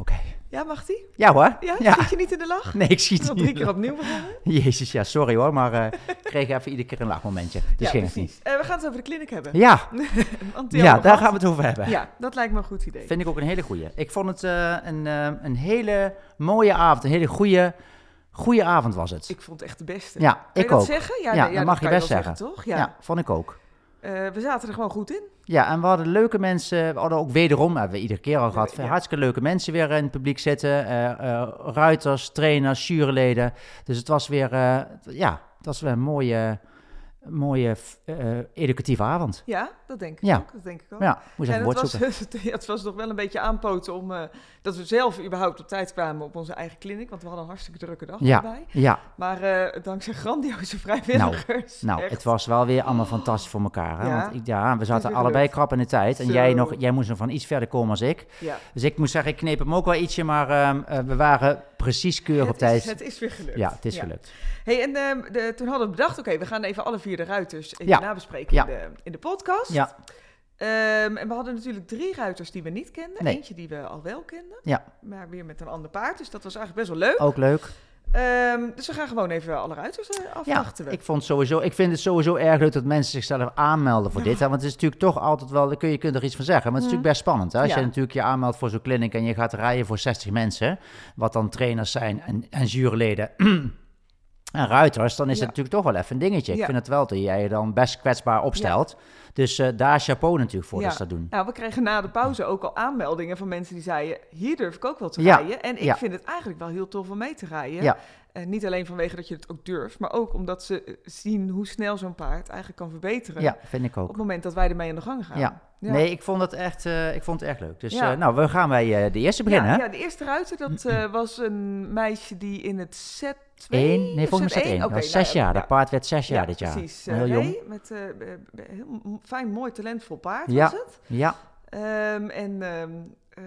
oké. Ja, mag die? Ja hoor. Ja? Ja. Schiet je niet in de lach? Nee, ik schiet niet. drie keer opnieuw beginnen. Jezus, ja, sorry hoor, maar eh, ik kreeg even iedere keer een lachmomentje. Dus ja, ging precies. niet. Eh, we gaan het over de kliniek hebben. Ja, ja daar gaan we het over hebben. Ja, dat lijkt me een goed idee. Vind ik ook een hele goeie. Ik vond het eh, een, een hele mooie avond. Een hele goede, goede avond was het. Ik vond het echt de beste. ja, ik ook. zeggen? Ja, Ja, nee, dat mag je best zeggen. toch? Ja. Ja. vond ik ook. Eh, we zaten er gewoon goed in. Ja, en we hadden leuke mensen. We hadden ook wederom, hebben we iedere keer al gehad, ja. hartstikke leuke mensen weer in het publiek zitten. eh, eh, ruiters, trainers, juryleden. Dus het was weer, ja, het was weer een mooie, mooie eh, educatieve avond. Ja, dat denk ik Ja. ook. Dat denk ik ook. Ja, moest het was, het was nog wel een beetje aanpoten om eh, dat we zelf überhaupt op tijd kwamen op onze eigen kliniek. Want we hadden een hartstikke drukke dag Ja. erbij. Ja, Maar eh, dankzij grandioze vrijwilligers. nou, echt. het was wel weer allemaal fantastisch voor elkaar. Hè? Ja. Want ik, ja, we zaten allebei krap in de tijd. En Zo. jij, nog, jij moest nog van iets verder komen als ik. Ja. Dus ik moest zeggen, ik kneep hem ook wel ietsje, maar ehm, eh, we waren precies keurig op tijd. het is weer gelukt. ja, het is gelukt. Hey, en ehm, de, toen hadden we bedacht, oké, we gaan even alle vier de ruiters even Ja. nabespreken Ja. in, de, in de podcast. Ja, Ehm, en we hadden natuurlijk drie ruiters die we niet kenden. Nee. Eentje die we al wel kenden. Ja. Maar weer met een ander paard. Dus dat was eigenlijk best wel leuk. ook leuk. Ehm, dus we gaan gewoon even alle ruiters eh, Ja, afwachten. we. ik, vond sowieso, ik vind het sowieso erg leuk dat mensen zichzelf aanmelden voor dit. Hè? Want het is natuurlijk toch altijd wel, kun je, kunt er iets van zeggen. Maar het is natuurlijk best spannend. Hè? Als Ja. je natuurlijk je aanmeldt voor zo'n clinic en je gaat rijden voor 60 mensen, wat dan trainers zijn en, en juryleden en ruiters, dan is Ja. het natuurlijk toch wel even een dingetje. Ik Ja. vind het wel dat jij je dan best kwetsbaar opstelt. Dus eh, daar chapeau natuurlijk voor Ja. dat ze dat doen. Nou, we kregen na de pauze ook al aanmeldingen van mensen die zeiden... hier durf ik ook wel te Ja, rijden. En ik ja. vind het eigenlijk wel heel tof om mee te rijden. Ja. En niet alleen vanwege dat je het ook durft... maar ook omdat ze eh, zien hoe snel zo'n paard eigenlijk kan verbeteren... Ja, vind ik op ook. het moment dat wij ermee aan de gang gaan. Ja. Nee, ik vond het echt, eh, ik vond het echt leuk. Dus Ja. eh, nou, we gaan bij eh, de eerste beginnen. Ja, hè? ja, de eerste ruiter, dat eh, was een meisje die in het set 2... Eén, nee, volgens mij één. Dat was zes jaar. Dat paard werd zes jaar dit jaar. nou precies. Heel Eh, jong. Met eh, heel fijn, mooi, talentvol paard Ja. was het. Ja, Ehm, en ehm, eh,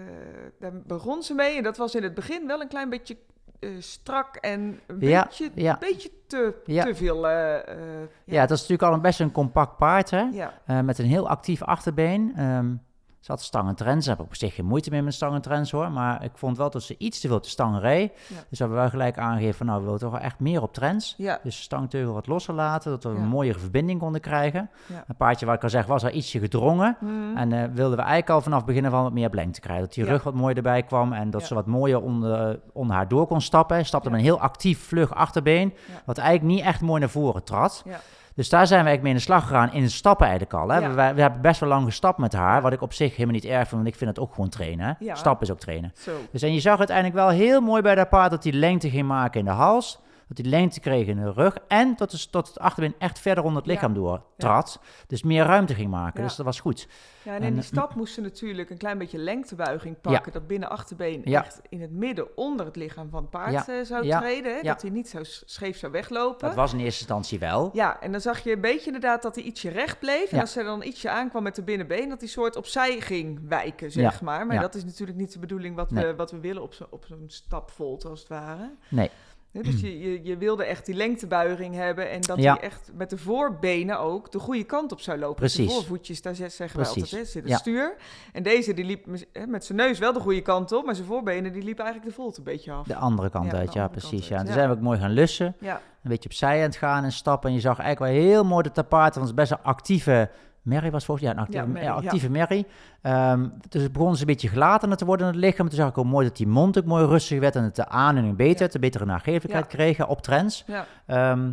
daar begon ze mee. En dat was in het begin wel een klein beetje eh, strak en een Ja, beetje, ja. beetje te, Ja. te veel... eh, ja. dat is natuurlijk al een best een compact paard, hè? ja. Met een heel actief achterbeen. Ehm ze had stangentrends. Daar heb ik op zich geen moeite mee met stangentrends hoor. Maar ik vond wel dat ze iets te veel te stangen reed. Ja. Dus hebben we wel gelijk aangegeven van nou, we willen toch wel echt meer op trends. Ja, Dus de stangteugel wat losser laten, dat we Ja. een mooiere verbinding konden krijgen. Een paardje, wat ik al zeg, was al ietsje gedrongen. Mhm. En eh, wilden we eigenlijk al vanaf beginnen van wat meer blank te krijgen. Dat die rug wat mooier erbij kwam en dat ze wat mooier onder, onder haar door kon stappen. Stapte met een heel actief, vlug achterbeen, wat eigenlijk niet echt mooi naar voren trad. Ja. Dus daar zijn we eigenlijk mee in de slag gegaan in stappen eigenlijk al. Hè. Ja. We, we hebben best wel lang gestapt met haar, wat ik op zich helemaal niet erg vind, want ik vind het ook gewoon trainen. Ja. Stappen is ook trainen. Zo. Dus en je zag uiteindelijk wel heel mooi bij dat paard dat hij lengte ging maken in de hals. Dat hij lengte kreeg in de rug. En dat, dus, dat het achterbeen echt verder onder het Ja. lichaam door trad. Dus meer ruimte ging maken. Ja. Dus dat was goed. Ja, en in die eh, stap moest ze natuurlijk een klein beetje lengtebuiging pakken. Dat binnen achterbeen Ja. echt in het midden onder het lichaam van het paard eh, zou treden. Hè? Dat hij niet zo scheef zou weglopen. Dat was in eerste instantie wel. Ja, en dan zag je een beetje inderdaad dat hij ietsje recht bleef. En als hij dan ietsje aankwam met de binnenbeen, dat hij soort opzij ging wijken, zeg maar. Maar dat is natuurlijk niet de bedoeling wat, Nee. we, wat we willen op, zo, op zo'n stapvolte, als het ware. Nee. Dus je, je, je wilde echt die lengtebuiging hebben en dat Ja. hij echt met de voorbenen ook de goede kant op zou lopen. Met Precies. De voorvoetjes, daar ze- zeggen we altijd, hè, zit een Ja. stuur. En deze die liep met zijn neus wel de goede kant op, maar zijn voorbenen die liepen eigenlijk de volte een beetje af. De andere kant Ja, uit, de ja, precies. Ja. uit, Toen zijn we ook mooi gaan lussen. Ja, Een beetje opzij aan het gaan en stappen. En je zag eigenlijk wel heel mooi dat dat paard, want het is best een actieve... Mary was volgens ja, een actieve, Ja, Mary, ja, ja. actieve Mary. Ehm, dus het begon ze een beetje gelatener te worden in het lichaam. Toen zag ik ook mooi dat die mond ook mooi rustig werd en het de aanneming beter, de betere nagevelijkheid kregen op trends. Ehm,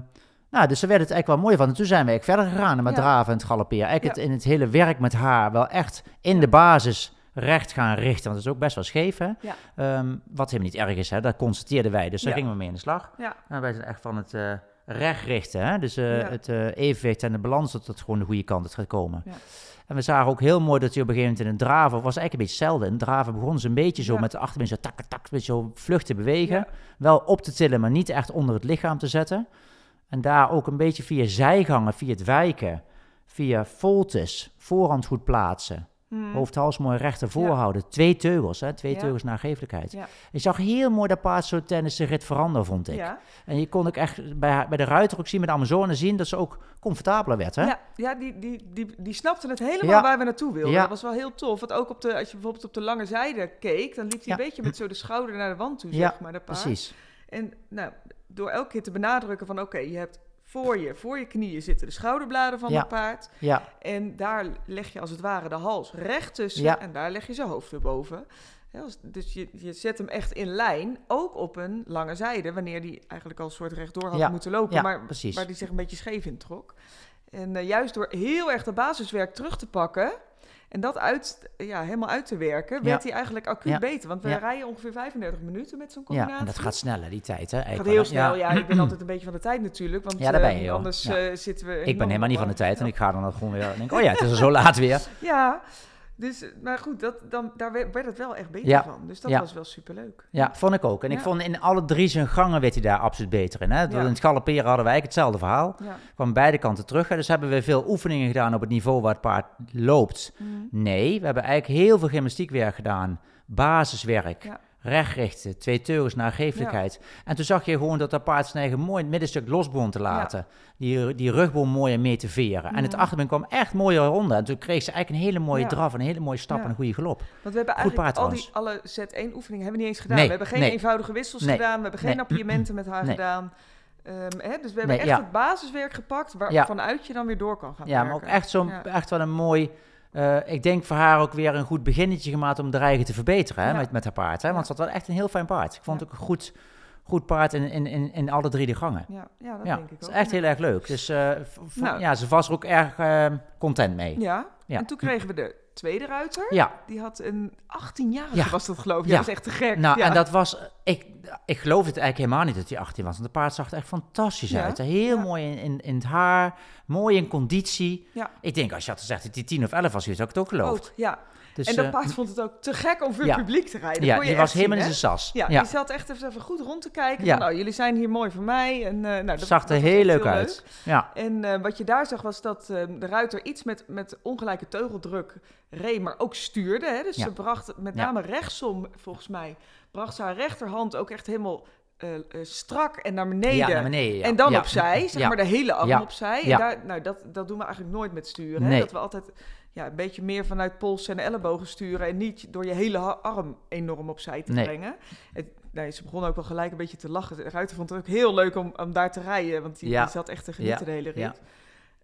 nou, dus daar werd het eigenlijk wel mooi van. En toen zijn we eigenlijk verder gegaan met draven en het galopperen. Eigenlijk het, in het hele werk met haar wel echt in de basis recht gaan richten. Want dat is ook best wel scheef, hè? Ehm, wat helemaal niet erg is, hè? Dat constateerden wij. Dus daar gingen we mee in de slag. En wij zijn echt van het eh, recht richten, hè? Dus eh, Ja. het eh, evenwicht en de balans, dat het gewoon de goede kant uit gaat komen. Ja. En we zagen ook heel mooi dat hij op een gegeven moment in een draven, was eigenlijk een beetje zelden. In draven begon ze een beetje zo Ja. met de achterbeen zo tak, tak, een beetje zo vlug te bewegen. Wel op te tillen, maar niet echt onder het lichaam te zetten. En daar ook een beetje via zijgangen, via het wijken, via voltes, voorhand goed plaatsen. Hmm. Hoofd-hals mooi recht ervoor houden. Twee teugels, hè? twee Ja. teugels nageeflijkheid. Ja. Je zag heel mooi dat paard zo tijdens de rit veranderen, vond ik. Ja. En je kon ook echt bij, bij de ruiter ook zien, met de Amazone zien, dat ze ook comfortabeler werd. Hè? Ja, ja die, die, die, die snapte het helemaal waar we naartoe wilden. Ja. Dat was wel heel tof. Want ook op de, als je bijvoorbeeld op de lange zijde keek, dan liep hij een beetje met zo de schouder naar de wand toe, Ja, zeg maar. Dat paard. Precies. En nou, door elke keer te benadrukken van oké, je hebt voor je, voor je knieën zitten de schouderbladen van Ja. het paard. Ja, En daar leg je als het ware de hals recht tussen Ja. en daar leg je zijn hoofd erboven. Dus je, je zet hem echt in lijn, ook op een lange zijde, wanneer die eigenlijk al een soort rechtdoor had moeten lopen, maar precies. waar die zich een beetje scheef in trok. En eh, juist door heel erg de basiswerk terug te pakken en dat uit, ja, helemaal uit te werken, werd hij eigenlijk acuut Ja. beter. Want we Ja. rijden ongeveer 35 minuten met zo'n ja, combinatie. en dat gaat sneller, die tijd. Hè? Het gaat heel snel, ja. Ik ben altijd een beetje van de tijd natuurlijk. Want Ja, daar ben eh, je, anders Ja. eh, zitten we... Ik ben helemaal niet van de tijd en Ja. ik ga dan gewoon weer denk, oh ja, het is al zo laat weer. Ja, dus, maar goed, dat, dan, daar werd het wel echt beter Ja. van. Dus dat Ja. was wel superleuk. Ja, vond ik ook. En ik vond in alle drie zijn gangen werd hij daar absoluut beter in. Hè? In het galopperen hadden wij eigenlijk hetzelfde verhaal. Kwam beide kanten terug. Hè? Dus hebben we veel oefeningen gedaan op het niveau waar het paard loopt. Mhm. Nee, we hebben eigenlijk heel veel gymnastiekwerk gedaan. Basiswerk. Recht richten, twee teugels naar geeflijkheid. En toen zag je gewoon dat dat paard zijn eigen mooi het middenstuk los begon te laten. Die, die rugboom mooi mee te veren. En het Mhm. achterbeen kwam echt mooie ronde. En toen kreeg ze eigenlijk een hele mooie Ja. draf, een hele mooie stap en een goede galop. Want we hebben Goed eigenlijk al die, alle Z1 oefeningen hebben we niet eens gedaan. Nee, we hebben geen nee. eenvoudige wissels Nee, gedaan. We hebben geen appiëmenten met haar gedaan. Ehm, hè, dus we hebben echt het basiswerk gepakt waar, Ja. vanuit je dan weer door kan gaan Ja, maar ook echt, zo'n, echt wel een mooi... eh, ik denk voor haar ook weer een goed beginnetje gemaakt om de eigen te verbeteren hè, Ja. met, met haar paard. Hè? Want ze had wel echt een heel fijn paard. Ik vond het ook een goed, goed paard in, in, in, in alle drie de gangen. Ja, ja, dat denk ik het is ook. echt heel erg leuk. Dus eh, Nou. ja, ze was er ook erg eh, content mee. Ja. Ja. en toen kregen we de tweede ruiter. Ja, Die had een 18-jarige, Ja. was dat geloof ik. Ja. Dat is echt te gek. nou ja. en dat was... Ik, ik geloof het eigenlijk helemaal niet dat hij 18 was. Want het paard zag er echt fantastisch uit. Heel mooi in, in, in het haar, mooi in conditie. Ja. Ik denk, als je had gezegd dat hij 10 of 11 was, had ik het ook geloofd. Ja. Dus, en dat eh, paard vond het ook te gek om voor ja. publiek te rijden. Ja, die was helemaal in zijn sas. Ja, ja. die zat echt even goed rond te kijken. Van, nou, jullie zijn hier mooi voor mij. En, eh, nou, dat, zag dat er heel leuk uit. Ja, En eh, wat je daar zag was dat de ruiter iets met, met ongelijke teugeldruk reed, maar ook stuurde. Hè? Dus ze bracht met name rechtsom, volgens mij, bracht ze haar rechterhand ook echt helemaal strak en naar beneden. ja naar beneden. ja. En dan Ja. opzij, zeg maar de hele arm opzij. En daar, nou, dat, dat doen we eigenlijk nooit met sturen. Hè? Dat we altijd ja, een beetje meer vanuit polsen en ellebogen sturen... en niet door je hele arm enorm opzij te Nee. brengen. Het, nee, ze begon ook wel gelijk een beetje te lachen. De ruiter vond het ook heel leuk om, om daar te rijden... want die, Ja. die zat echt te genieten Ja. de hele rit. Ja.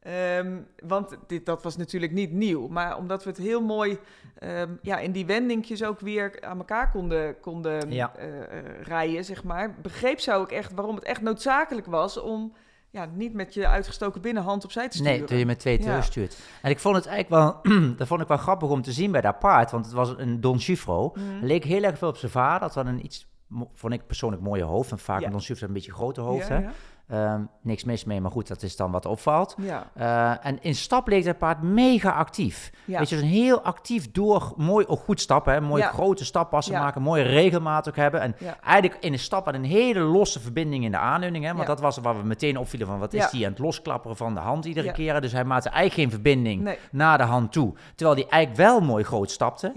Ehm, want dit, dat was natuurlijk niet nieuw. Maar omdat we het heel mooi ehm, ja, in die wendingjes ook weer aan elkaar konden, konden eh, rijden, zeg maar. Begreep ze ook echt waarom het echt noodzakelijk was om ja, niet met je uitgestoken binnenhand opzij te sturen. Nee, toen je met twee Ja. teugels stuurt. En ik vond het eigenlijk wel, dat vond ik wel grappig om te zien bij dat paard, want het was een Don Chifro. Mhm. Leek heel erg veel op zijn vader, had wel een iets, vond ik persoonlijk mooie hoofd. En vaak Ja. een Don Chifro een beetje groter hoofd, ja, hè. Ehm, niks mis mee, maar goed, dat is dan wat opvalt. Ja, Eh, en in stap leek dat paard mega actief. ja. Weet je, dus een heel actief door, mooi, ook goed stappen, hè, mooi Ja. grote stappassen maken, mooie regelmaat ook hebben. En eigenlijk in de stap had een hele losse verbinding in de aanleuning, hè, want dat was waar we meteen opvielen van wat is die aan het losklapperen van de hand iedere keer. Dus hij maakte eigenlijk geen verbinding Nee. naar de hand toe, terwijl hij eigenlijk wel mooi groot stapte.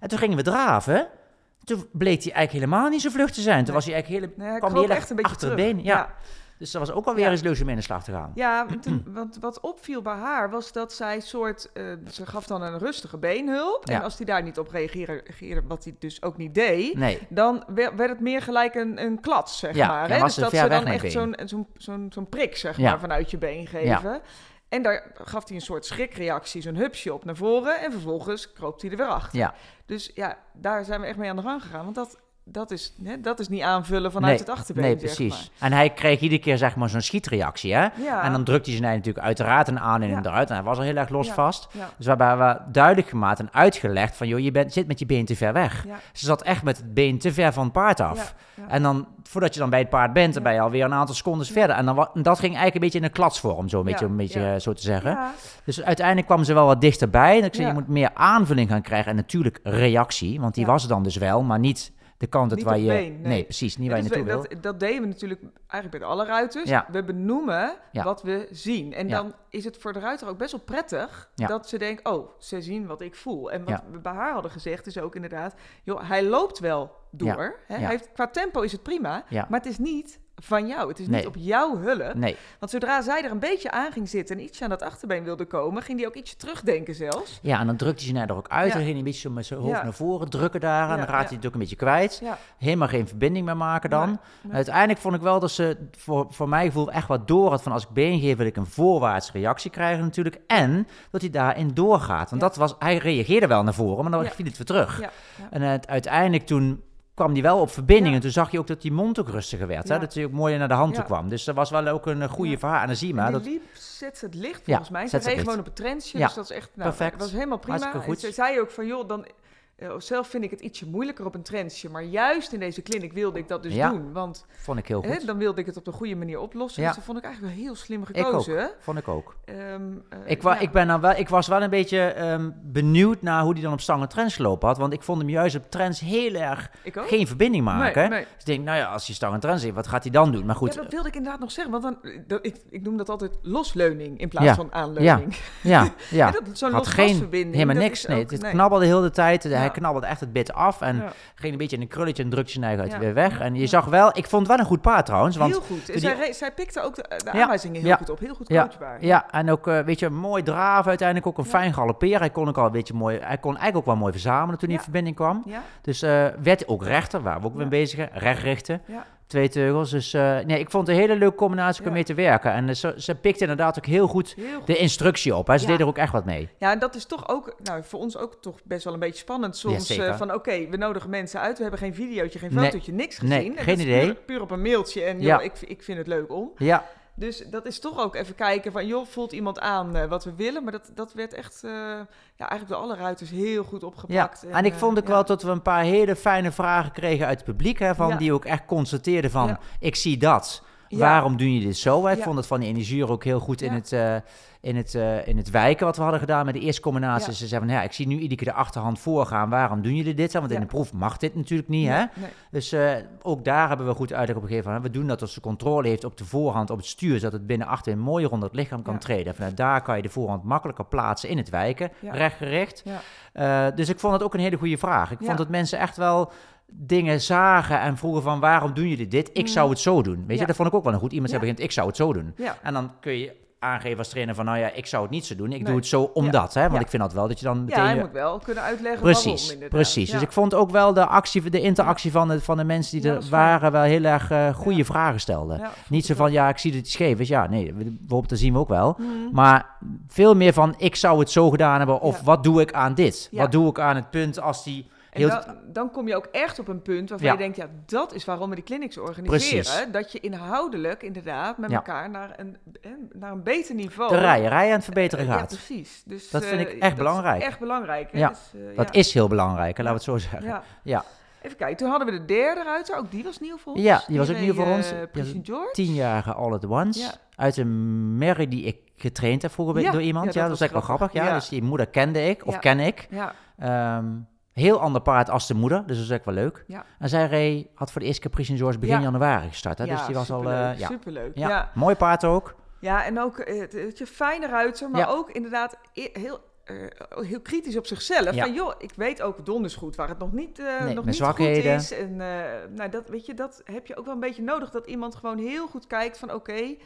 En toen gingen we draven. Toen bleek hij eigenlijk helemaal niet zo vlug te zijn. Toen Nee. was hij eigenlijk hele, Nee, hij kwam heel echt een beetje achter de terug. been. Ja. Dus dat was ook alweer Ja. eens leuk om mee in de slag te gaan. Ja, want, toen- want wat opviel bij haar was dat zij soort... eh, ze gaf dan een rustige beenhulp. Ja. En als hij daar niet op reageerde, wat hij dus ook niet deed... Nee. dan wer- werd het meer gelijk een, een klats, zeg Ja, maar. Hè? Dus dat ze dan echt zo'n zo'n zo'n prik, zeg maar, vanuit je been geven. En daar gaf hij een soort schrikreactie, zo'n hupsje op naar voren. En vervolgens kroop hij er weer achter. Ja. Dus ja, daar zijn we echt mee aan de gang gegaan. Want dat, dat, is, hè, dat is niet aanvullen vanuit Nee, het achterbeen, Nee, zeg precies. En hij kreeg iedere keer zeg maar zo'n schietreactie, hè? Ja. En dan drukte hij zijn ei natuurlijk uiteraard een aanleiding Ja. eruit. En hij was al heel erg los Ja. Dus we hebben duidelijk gemaakt en uitgelegd van... joh, je bent, zit met je been te ver weg. Ja. Ze zat echt met het been te ver van het paard af. En dan, voordat je dan bij het paard bent, dan ben je alweer een aantal secondes Ja. verder. En dan, en dat ging eigenlijk een beetje in een klatsvorm, zo een beetje, een beetje eh, zo te zeggen. Ja. Dus uiteindelijk kwam ze wel wat dichterbij. En ik zei, je moet meer aanvulling gaan krijgen. En natuurlijk reactie, want die was er dan dus wel, maar niet de kant uit waar je... been, nee. precies, niet Ja, waar je naartoe we- wil. dat, dat deden we natuurlijk eigenlijk bij alle ruiters. Ja. We benoemen Ja. wat we zien. En dan is het voor de ruiter ook best wel prettig dat ze denkt, oh, ze zien wat ik voel. En wat we bij haar hadden gezegd is ook inderdaad, joh, hij loopt wel door. Hè? Hij heeft, qua tempo is het prima, Ja. maar het is niet van jou. Het is Nee. niet op jouw hulp. Nee, Want zodra zij er een beetje aan ging zitten en ietsje aan dat achterbeen wilde komen, ging die ook ietsje terugdenken zelfs. ja, en dan drukte hij naar er ook uit. Ja. Ging hij een beetje zo met zijn hoofd Ja. naar voren drukken daar. En dan raakte hij het ook een beetje kwijt. Helemaal geen verbinding meer maken dan. Uiteindelijk vond ik wel dat ze voor, voor mijn gevoel echt wat door had van als ik been geef wil ik een voorwaartse reactie krijgen natuurlijk. En dat hij daarin doorgaat. Want dat was, hij reageerde wel naar voren, maar dan viel het weer terug. En uiteindelijk toen kwam hij wel op verbinding. Ja. En toen zag je ook dat die mond ook rustiger werd. Hè? Dat hij ook mooier naar de hand toe kwam. Dus dat was wel ook een eh, goede verhaal. En dan zie je maar En dat... die liep, zet ze het licht Ja, volgens mij. Ze reed gewoon op het trendsje, Ja, dus dat is echt nou, perfect. Dat was helemaal prima. Ze zei ook van, joh, dan, eh, zelf vind ik het ietsje moeilijker op een trendsje. Maar juist in deze clinic wilde ik dat dus Ja, doen. Want Vond ik heel hè, goed. dan wilde ik het op de goede manier oplossen. Ja. Dus dat vond ik eigenlijk wel heel slim Ik ook. gekozen. Vond ik ook. Ehm, eh, Ik, wa ja. ik, ben dan wel, ik was wel een beetje ehm, benieuwd naar hoe hij dan op stangen trends gelopen had. Want ik vond hem juist op trends heel erg Ik ook. geen verbinding maken. Nee, nee. Dus ik denk, nou ja, als je stangen trends heeft, wat gaat hij dan doen? Maar goed, dat wilde ik inderdaad nog zeggen. Want dan, dat, ik, ik noem dat altijd losleuning in plaats van aanleuning. ja, ja. Ja, dat- Zo'n had geen, losgasverbinding, helemaal niks. Nee, het knabbelde heel de tijd. Hij Ja. knabbelde echt het bit af. En ging een beetje in een krulletje en drukte zijn eigen uit weer weg. En je zag wel, ik vond het wel een goed paard trouwens. Want heel goed. die- zij, zij pikte ook de, aanwijzingen heel ja, goed op. Heel goed coachbaar. Ja, en ook, eh, weet je, mooi draven uiteindelijk. Ook een fijn galopperen. Hij kon ook al een beetje mooi, hij kon eigenlijk ook wel mooi verzamelen toen hij in verbinding kwam. Ja, Dus eh, werd ook rechter, waar we ook mee bezig zijn. Recht richten, ja. Twee teugels. Dus eh, nee, ik vond het een hele leuke combinatie om Ja. mee te werken. En eh, ze, ze pikte inderdaad ook heel goed Heel goed. de instructie op. Hè. Ze Ja. deed er ook echt wat mee. Ja, en dat is toch ook, nou, voor ons ook toch best wel een beetje spannend soms. zeker. eh, van oké, we nodigen mensen uit, we hebben geen videootje, geen Nee. fotootje, niks Nee, gezien. En geen idee. Puur, puur op een mailtje en joh, Ja. ik, ik vind het leuk om. Ja, Dus dat is toch ook even kijken van, joh, voelt iemand aan eh, wat we willen? Maar dat, dat werd echt, eh, ja, eigenlijk door alle ruiters heel goed ja. opgepakt. En ik eh, vond ook ja. wel dat we een paar hele fijne vragen kregen uit het publiek. Hè, van, Ja. Die ook echt constateerden van, Ja. ik zie dat. Ja. Waarom doen jullie dit zo? Ja. vond het van die energieur ook heel goed in, het, eh, in, het, eh, in het wijken wat we hadden gedaan met de eerste combinatie. Ze zeiden van, ja, ik zie nu iedere keer de achterhand voorgaan. Waarom doen jullie dit? Want in de proef mag dit natuurlijk niet, hè? Nee. Dus eh, ook daar hebben we goed uitleg op gegeven. Hè? We doen dat als de controle heeft op de voorhand, op het stuur, zodat het binnen achterin mooier onder het lichaam kan treden. Vanuit daar kan je de voorhand makkelijker plaatsen in het wijken, rechtgericht. Dus ik vond het ook een hele goede vraag. Ik vond dat mensen echt wel dingen zagen en vroegen van waarom doen jullie dit? Ik Mm. zou het zo doen. Weet je, Ja. dat vond ik ook wel een goed. Iemand zei begint, ik zou het zo doen. En dan kun je aangeven als trainer van, nou ja, ik zou het niet zo doen. Ik Nee. doe het zo omdat, hè? Want Ja. ik vind dat wel dat je dan meteen... ja, je moet wel kunnen uitleggen waarom Precies, precies. Dus ik vond ook wel de actie, de interactie van de, van de mensen die er waren wel heel erg eh, goede vragen stelden. Niet zo van, ja, ik zie dat het scheef is. Ja, nee, we- bijvoorbeeld, dat zien we ook wel. Mhm. Maar veel meer van, ik zou het zo gedaan hebben. Of wat doe ik aan dit? Wat doe ik aan het punt als die... En dan, dan kom je ook echt op een punt waarvan Ja. je denkt, ja, dat is waarom we die clinics organiseren. Precies. Dat je inhoudelijk inderdaad met Ja. elkaar naar een, eh, naar een beter niveau... de rijerij aan het verbeteren Eh, Ja, gaat. precies. Dus, Dat vind eh, ik echt dat is belangrijk. echt belangrijk. Hè? Ja, Dus, eh, Dat ja. is heel belangrijk, laten we het zo zeggen. Ja. Ja. Even kijken, toen hadden we de derde ruiter, ook die was nieuw voor ons. Ja, die was ook nieuw voor ons. eh, Ja, Precision George. Tienjarige All at Once. Ja. Uit een merrie die ik getraind heb vroeger Ja, door iemand. ja, Ja, dat was is echt wel grappig. Ja. Ja. Dus die moeder kende ik, of Ja. ken ik. Ja, Ehm, heel ander paard als de moeder, dus dat is echt wel leuk. Ja. En zij reed, had voor de eerste keer Precision George begin Ja. januari gestart. Hè? ja, dus die was al... superleuk, eh, ja. superleuk. Ja. Ja. mooi paard ook. Ja, en ook eh, het, je fijne ruiter, maar ook inderdaad heel, eh, heel kritisch op zichzelf. Ja. Van joh, ik weet ook donders goed waar het nog niet, Nee, nog niet goed is. En nou, dat, weet je, dat heb je ook wel een beetje nodig. Dat iemand gewoon heel goed kijkt van oké,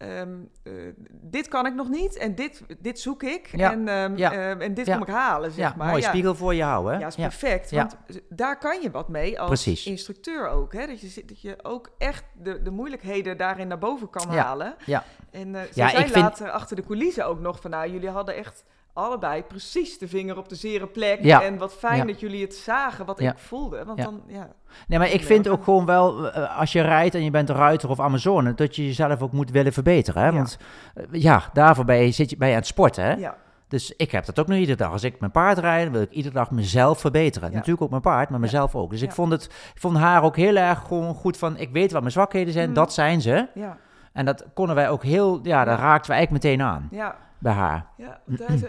ehm, eh, dit kan ik nog niet en dit, dit zoek ik. Ja. En, ehm, Ja. ehm, en dit Ja. kom ik halen, zeg maar. mooie ja. spiegel voor je houden. Ja, is perfect. Want daar kan je wat mee als Precies. instructeur ook. Hè? Dat, je, dat je ook echt de, de moeilijkheden daarin naar boven kan halen. Ja. En uh, Ja, vind- later achter de coulissen ook nog van... nou, jullie hadden echt allebei precies de vinger op de zere plek. Ja. En wat fijn Ja. dat jullie het zagen, wat Ja. ik voelde. Want Ja. dan, ja... Nee, maar ik vind ook gewoon wel, eh, als je rijdt en je bent een ruiter of Amazone, dat je jezelf ook moet willen verbeteren. Hè? Want eh, ja, daarvoor ben je, zit je, je aan het sporten. Hè? ja. Dus ik heb dat ook nog iedere dag. Als ik mijn paard rijd, dan wil ik iedere dag mezelf verbeteren. Ja. Natuurlijk ook mijn paard, maar mezelf ook. Dus ik vond, het, ik vond haar ook heel erg gewoon goed van, ik weet wat mijn zwakheden zijn, Mhm. dat zijn ze. Ja, En dat konden wij ook heel, ja, daar raakten we eigenlijk meteen aan. ja. Bij haar. Ja, daar is,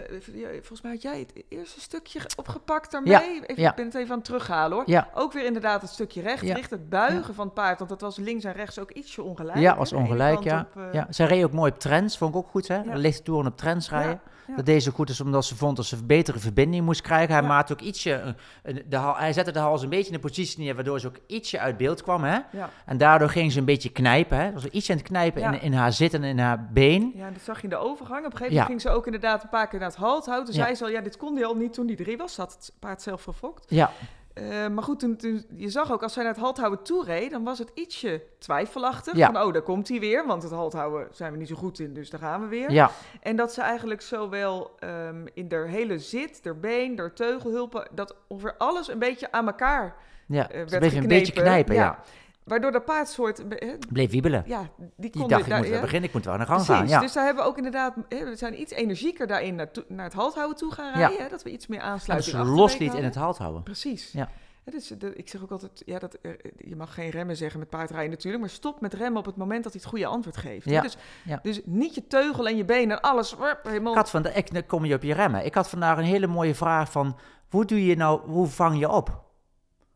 volgens mij had jij het eerste stukje opgepakt daarmee. even, ja. Ik ben het even aan het terughalen hoor. Ja. Ook weer inderdaad het stukje recht, richt het buigen van het paard. Want dat was links en rechts ook ietsje ongelijk. Ja, was ongelijk, ja. op, eh, ja. Zij reed ook mooi op trends, vond ik ook goed, hè? Ja. Lichte toeren op trends rijden. Dat deed ze goed, is omdat ze vond dat ze een betere verbinding moest krijgen. Hij maakte ook ietsje, eh, een- de, hal- hij zette de hals een beetje in de positie neer, waardoor ze ook ietsje uit beeld kwam, hè? Ja. En daardoor ging ze een beetje knijpen, hè? Was ietsje aan het knijpen in, in haar zitten en in haar been. ja, dat zag je in de overgang. Op een gegeven Ja. Ging ze ook inderdaad een paar keer naar het halt houden. Toen Ja. zei ze al, ja, dit kon hij al niet toen hij drie was. Had het paard zelf verfokt. Ja, Eh, maar goed, toen, toen- je zag ook als zij naar het halthouden toe reed, dan was het ietsje twijfelachtig. Ja. Van, oh, daar komt hij weer, want het halthouden zijn we niet zo goed in, dus daar gaan we weer. ja, En dat ze eigenlijk zowel ehm, in haar hele zit, haar been, haar teugelhulpen, dat ongeveer alles een beetje aan elkaar ja. eh, werd een beetje knijpen, ja. Waardoor dat paard soort, eh, hè, Bleef wiebelen. ja, die Die kon dacht, ik moet daar- wel ja. beginnen, ik moet wel naar gang Precies, gaan. Ja. dus daar hebben we ook inderdaad, we zijn iets energieker daarin naartoe- naar het halthouden toe gaan Ja. rijden. Hè, dat we iets meer en dat aansluiting ze achterwege losliet in het halt houden. Precies. Ja. Dus, de- ik zeg ook altijd, ja, dat, eh, je mag geen remmen zeggen met paardrijden natuurlijk, maar stop met remmen op het moment dat hij het goede antwoord geeft. Ja, Dus, dus niet je teugel en je benen en alles helemaal... Ik had van, ik, dan kom je op je remmen. Ik had vandaag een hele mooie vraag van, hoe doe je nou, hoe vang je op?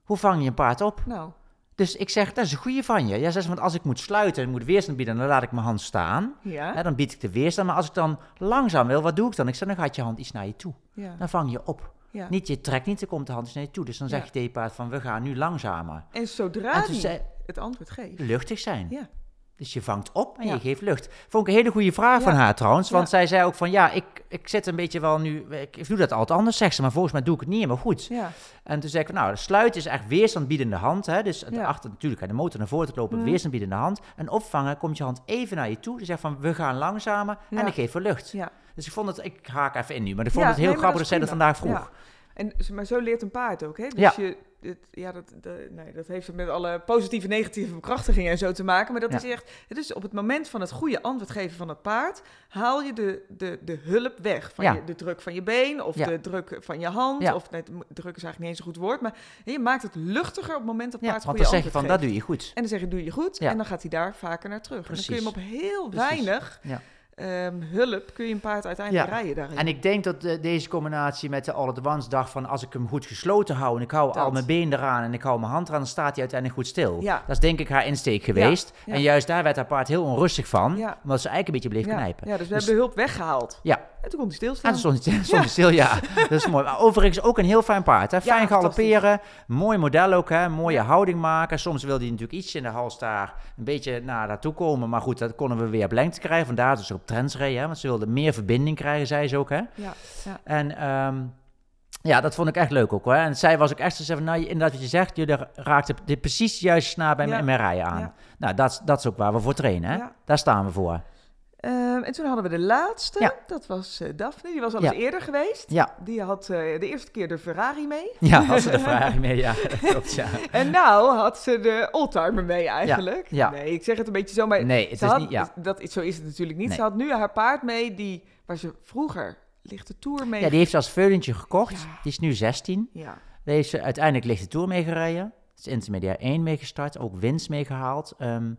Hoe vang je een paard op? Nou, Dus ik zeg, dat is een goede van je. Ja, zegt ze, want als ik moet sluiten en moet weerstand bieden, dan laat ik mijn hand staan. ja. Hè, dan bied ik de weerstand. Maar als ik dan langzaam wil, wat doe ik dan? Ik zeg, dan gaat je hand iets naar je toe. ja, Dan vang je op. ja. Niet je trekt niet, dan komt de hand iets naar je toe. Dus dan zeg je tegen je paard van, we gaan nu langzamer. En zodra En toen die zei het antwoord geeft. luchtig zijn. Ja. Dus je vangt op en Ja. je geeft lucht. Vond ik een hele goede vraag Ja. van haar trouwens. Want Ja. zij zei ook van, ja, ik, ik zit een beetje wel nu... Ik, ik doe dat altijd anders, zegt ze. Maar volgens mij doe ik het niet helemaal goed. Ja, En toen zei ik, van, nou, sluiten is echt weerstandbiedende hand. Hè? Dus achter natuurlijk de motor naar voren te lopen, Mm. weerstandbiedende hand. En opvangen, komt je hand even naar je toe. Dus zegt van, we gaan langzamer en ik geef er lucht. Dus ik vond het, ik haak even in nu, maar ik vond het heel nee, grappig dat dat zij dat vandaag vroeg. En, maar zo leert een paard ook, hè? Dus Ja. je, het, ja, dat, de- nee, dat heeft met alle positieve, negatieve bekrachtigingen en zo te maken. Maar dat Ja. is echt, het is op het moment van het goede antwoord geven van het paard, haal je de, de, de hulp weg. Van Ja. je, de druk van je been of Ja. de druk van je hand. Ja. Of nee, druk is eigenlijk niet eens een goed woord, maar je maakt het luchtiger op het moment dat het Ja, paard want het dan goede zeg je van, antwoord dat geeft. doe je goed. En dan zeg je, doe je goed. En dan gaat hij daar vaker naar terug. En dan kun je hem op Precies. heel Precies. weinig Ja. Ehm, hulp, kun je een paard uiteindelijk Ja. rijden daarin. En ik denk dat eh, deze combinatie met de all-at-once dag van als ik hem goed gesloten hou en ik hou Dat. al mijn been eraan en ik hou mijn hand eraan, dan staat hij uiteindelijk goed stil. Ja. Dat is denk ik haar insteek geweest. ja. En juist daar werd haar paard heel onrustig van, omdat ze eigenlijk een beetje bleef knijpen. Ja, dus we Dus- hebben de hulp weggehaald. Ja. En toen kon hij En stilstaan. toen stond hij, stil, ja. Dat is mooi. Maar overigens ook een heel fijn paard. Hè? Fijn galopperen, mooi model ook, hè? mooie houding maken. Soms wilde hij natuurlijk iets in de hals daar een beetje naar naartoe komen. Maar goed, dat konden we weer op lengte krijgen. Vandaar dat ze op trends reden, hè? want ze wilde meer verbinding krijgen, zei ze ook. Hè? Ja, ja. En ehm, ja, dat vond ik echt leuk ook hoor. En zij was ook echt zo van, nou, inderdaad wat je zegt, jullie raakten dit precies juist snaar bij Ja. mijn, rijden aan. Ja. Nou, dat, is- dat is ook waar we voor trainen. Hè? Daar staan we voor. Ehm, en toen hadden we de laatste. Ja. Dat was eh, Daphne. Die was al Ja. eens eerder geweest. Ja, Die had eh, de eerste keer de Ferrari mee. ja had ze de vraag mee. Ja, dat klopt, ja. En nou had ze de oldtimer mee eigenlijk. ja. Nee, ik zeg het een beetje zo. Maar Nee, het is had, niet, ja. dat, zo is het natuurlijk niet. Nee. Ze had nu haar paard mee die, waar ze vroeger lichte tour mee... Ja, die heeft ze als veulentje gekocht. Ja. Die is nu 16. Ja. Daar heeft ze uiteindelijk lichte tour mee gereden. Is intermediair 1 mee gestart. Ook winst mee gehaald. Ehm,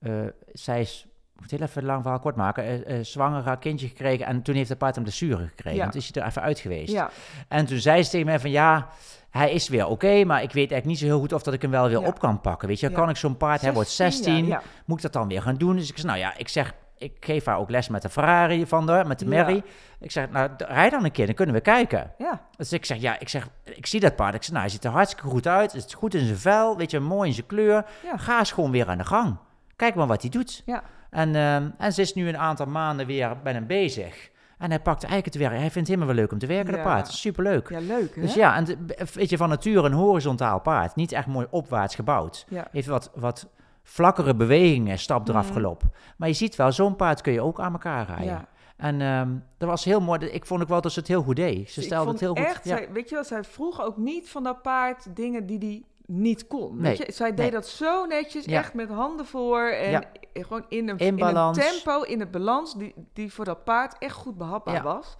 eh, zij is, moet heel even lang verhaal kort maken, eh, zwanger, haar kindje gekregen. En toen heeft het paard een blessure gekregen. Ja. En toen is hij er even uit geweest. Ja. En toen zei ze tegen mij van ja, hij is weer oké, maar ik weet eigenlijk niet zo heel goed of dat ik hem wel weer Ja. op kan pakken. Weet je, kan ik zo'n paard, hij wordt 16, ja. moet ik dat dan weer gaan doen? Dus ik zei, nou ja, ik zeg, ik geef haar ook les met de Ferrari van de, met de Ja. Mary. Ik zeg, nou, rijd dan een keer, dan kunnen we kijken. Ja. Dus ik zeg, ja, ik zeg, ik zie dat paard. Ik zeg, nou, hij ziet er hartstikke goed uit. Het is goed in zijn vel, weet je, mooi in zijn kleur. Ja. Ga eens gewoon weer aan de gang. Kijk maar wat hij doet. Ja. En, ehm, en ze is nu een aantal maanden weer bij hem bezig. En hij pakt eigenlijk het werk. Hij vindt het helemaal wel leuk om te werken, Ja. dat paard. Superleuk. Ja, leuk hè? Dus ja, en de- weet je, van nature een horizontaal paard. Niet echt mooi opwaarts gebouwd. Ja. Heeft wat, wat vlakkere bewegingen, stap eraf Mhm. gelopen. Maar je ziet wel, zo'n paard kun je ook aan elkaar rijden. Ja. En ehm, dat was heel mooi. Ik vond ook wel dat ze het heel goed deed. Ze Ik stelde vond het heel goed. Echt, ja. weet je wel, zij vroeg ook niet van dat paard dingen die hij niet kon. Nee, Weet je? Zij deed dat zo netjes, Ja. echt met handen voor en Ja. gewoon in een, In in een tempo, in het balans die, die voor dat paard echt goed behapbaar Ja. was.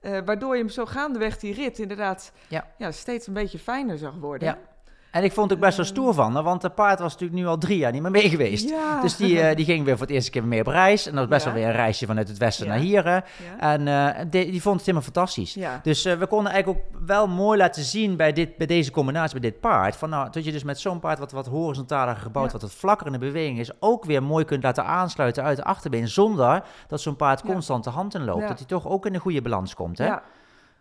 Eh, waardoor je hem zo gaandeweg die rit inderdaad. Ja, steeds een beetje fijner zag worden. En ik vond het ook best wel stoer van haar, want de paard was natuurlijk nu al drie jaar niet meer mee geweest. Ja. Dus die, eh, die ging weer voor het eerste keer mee op reis. En dat was best Ja. wel weer een reisje vanuit het westen Ja. naar hier. hè. Ja. En eh, die, die vond het helemaal fantastisch. Ja. Dus eh, we konden eigenlijk ook wel mooi laten zien bij, dit, bij deze combinatie, bij dit paard. Van, nou, dat je dus met zo'n paard wat, wat horizontaler gebouwd, wat wat vlakker in de beweging is, ook weer mooi kunt laten aansluiten uit de achterbeen. Zonder dat zo'n paard constant de hand in loopt. Dat hij toch ook in een goede balans komt. Hè?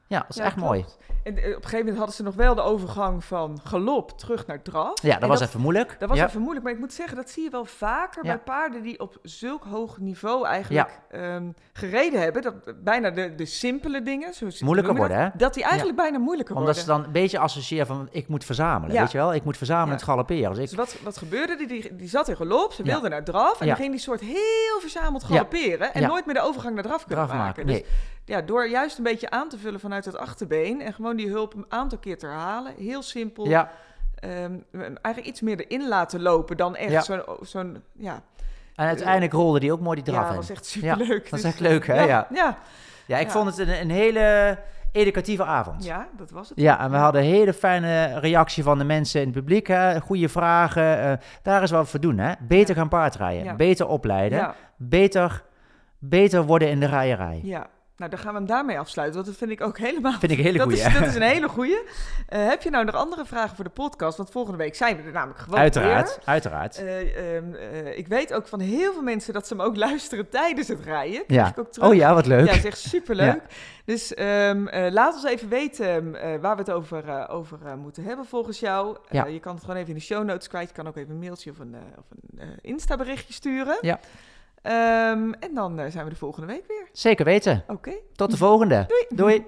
Ja, dat is ja, echt mooi. En eh, op een gegeven moment hadden ze nog wel de overgang van galop terug naar draf. Ja, dat En was even moeilijk. Dat was ja. even moeilijk, maar ik moet zeggen, dat zie je wel vaker Ja. bij paarden die op zulk hoog niveau eigenlijk ehm, gereden hebben. Dat bijna de, de simpele dingen, zoals Moeilijker worden, dat, dat die eigenlijk bijna moeilijker Omdat ze worden. dan een beetje associëren van, ik moet verzamelen, Ja. weet je wel? Ik moet verzamelen Ja. het galopperen. Dus Dus wat, wat gebeurde? Die, die, die zat in galop, ze wilde naar draf. En dan ging die soort heel verzameld galopperen. En nooit meer de overgang naar draf kunnen maken. maken. Dus ja, door juist een beetje aan te vullen vanuit het achterbeen. En gewoon die hulp een aantal keer te herhalen. Heel simpel. Ja, Ehm, eigenlijk iets meer erin laten lopen dan echt Ja. zo'n... zo'n ja, en uiteindelijk rolde die ook mooi die draf ja, in. dat was echt superleuk. dat is echt leuk, hè? Ja, Ja. ja. Ja, ik Ja. vond het een, een hele educatieve avond. ja, dat was het. Ja, en we hadden een hele fijne reactie van de mensen in het publiek. Hè? Goede vragen. eh, daar is wat voor doen. Hè? Beter gaan paardrijden. Ja. Beter opleiden. Ja, Beter, beter worden in de rijerij. ja. Nou, dan gaan we hem daarmee afsluiten, want dat vind ik ook helemaal... Vind ik een hele dat, goeie. is, dat is een hele goeie. Eh, heb je nou nog andere vragen voor de podcast? Want volgende week zijn we er namelijk gewoon Uiteraard, weer. uiteraard. Eh, ehm, eh, ik weet ook van heel veel mensen dat ze hem ook luisteren tijdens het rijden. Krijg ja. ik ook terug. Oh ja, wat leuk. Ja, dat is echt superleuk. Dus ehm, eh, laat ons even weten waar we het over, over moeten hebben volgens jou. Ja. Je kan het gewoon even in de show notes kwijt. Je kan ook even een mailtje of een, of een eh, Insta-berichtje sturen. Ja. Ehm, en dan eh, zijn we de volgende week weer. Zeker weten. Oké. Tot de volgende. Doei. Doei.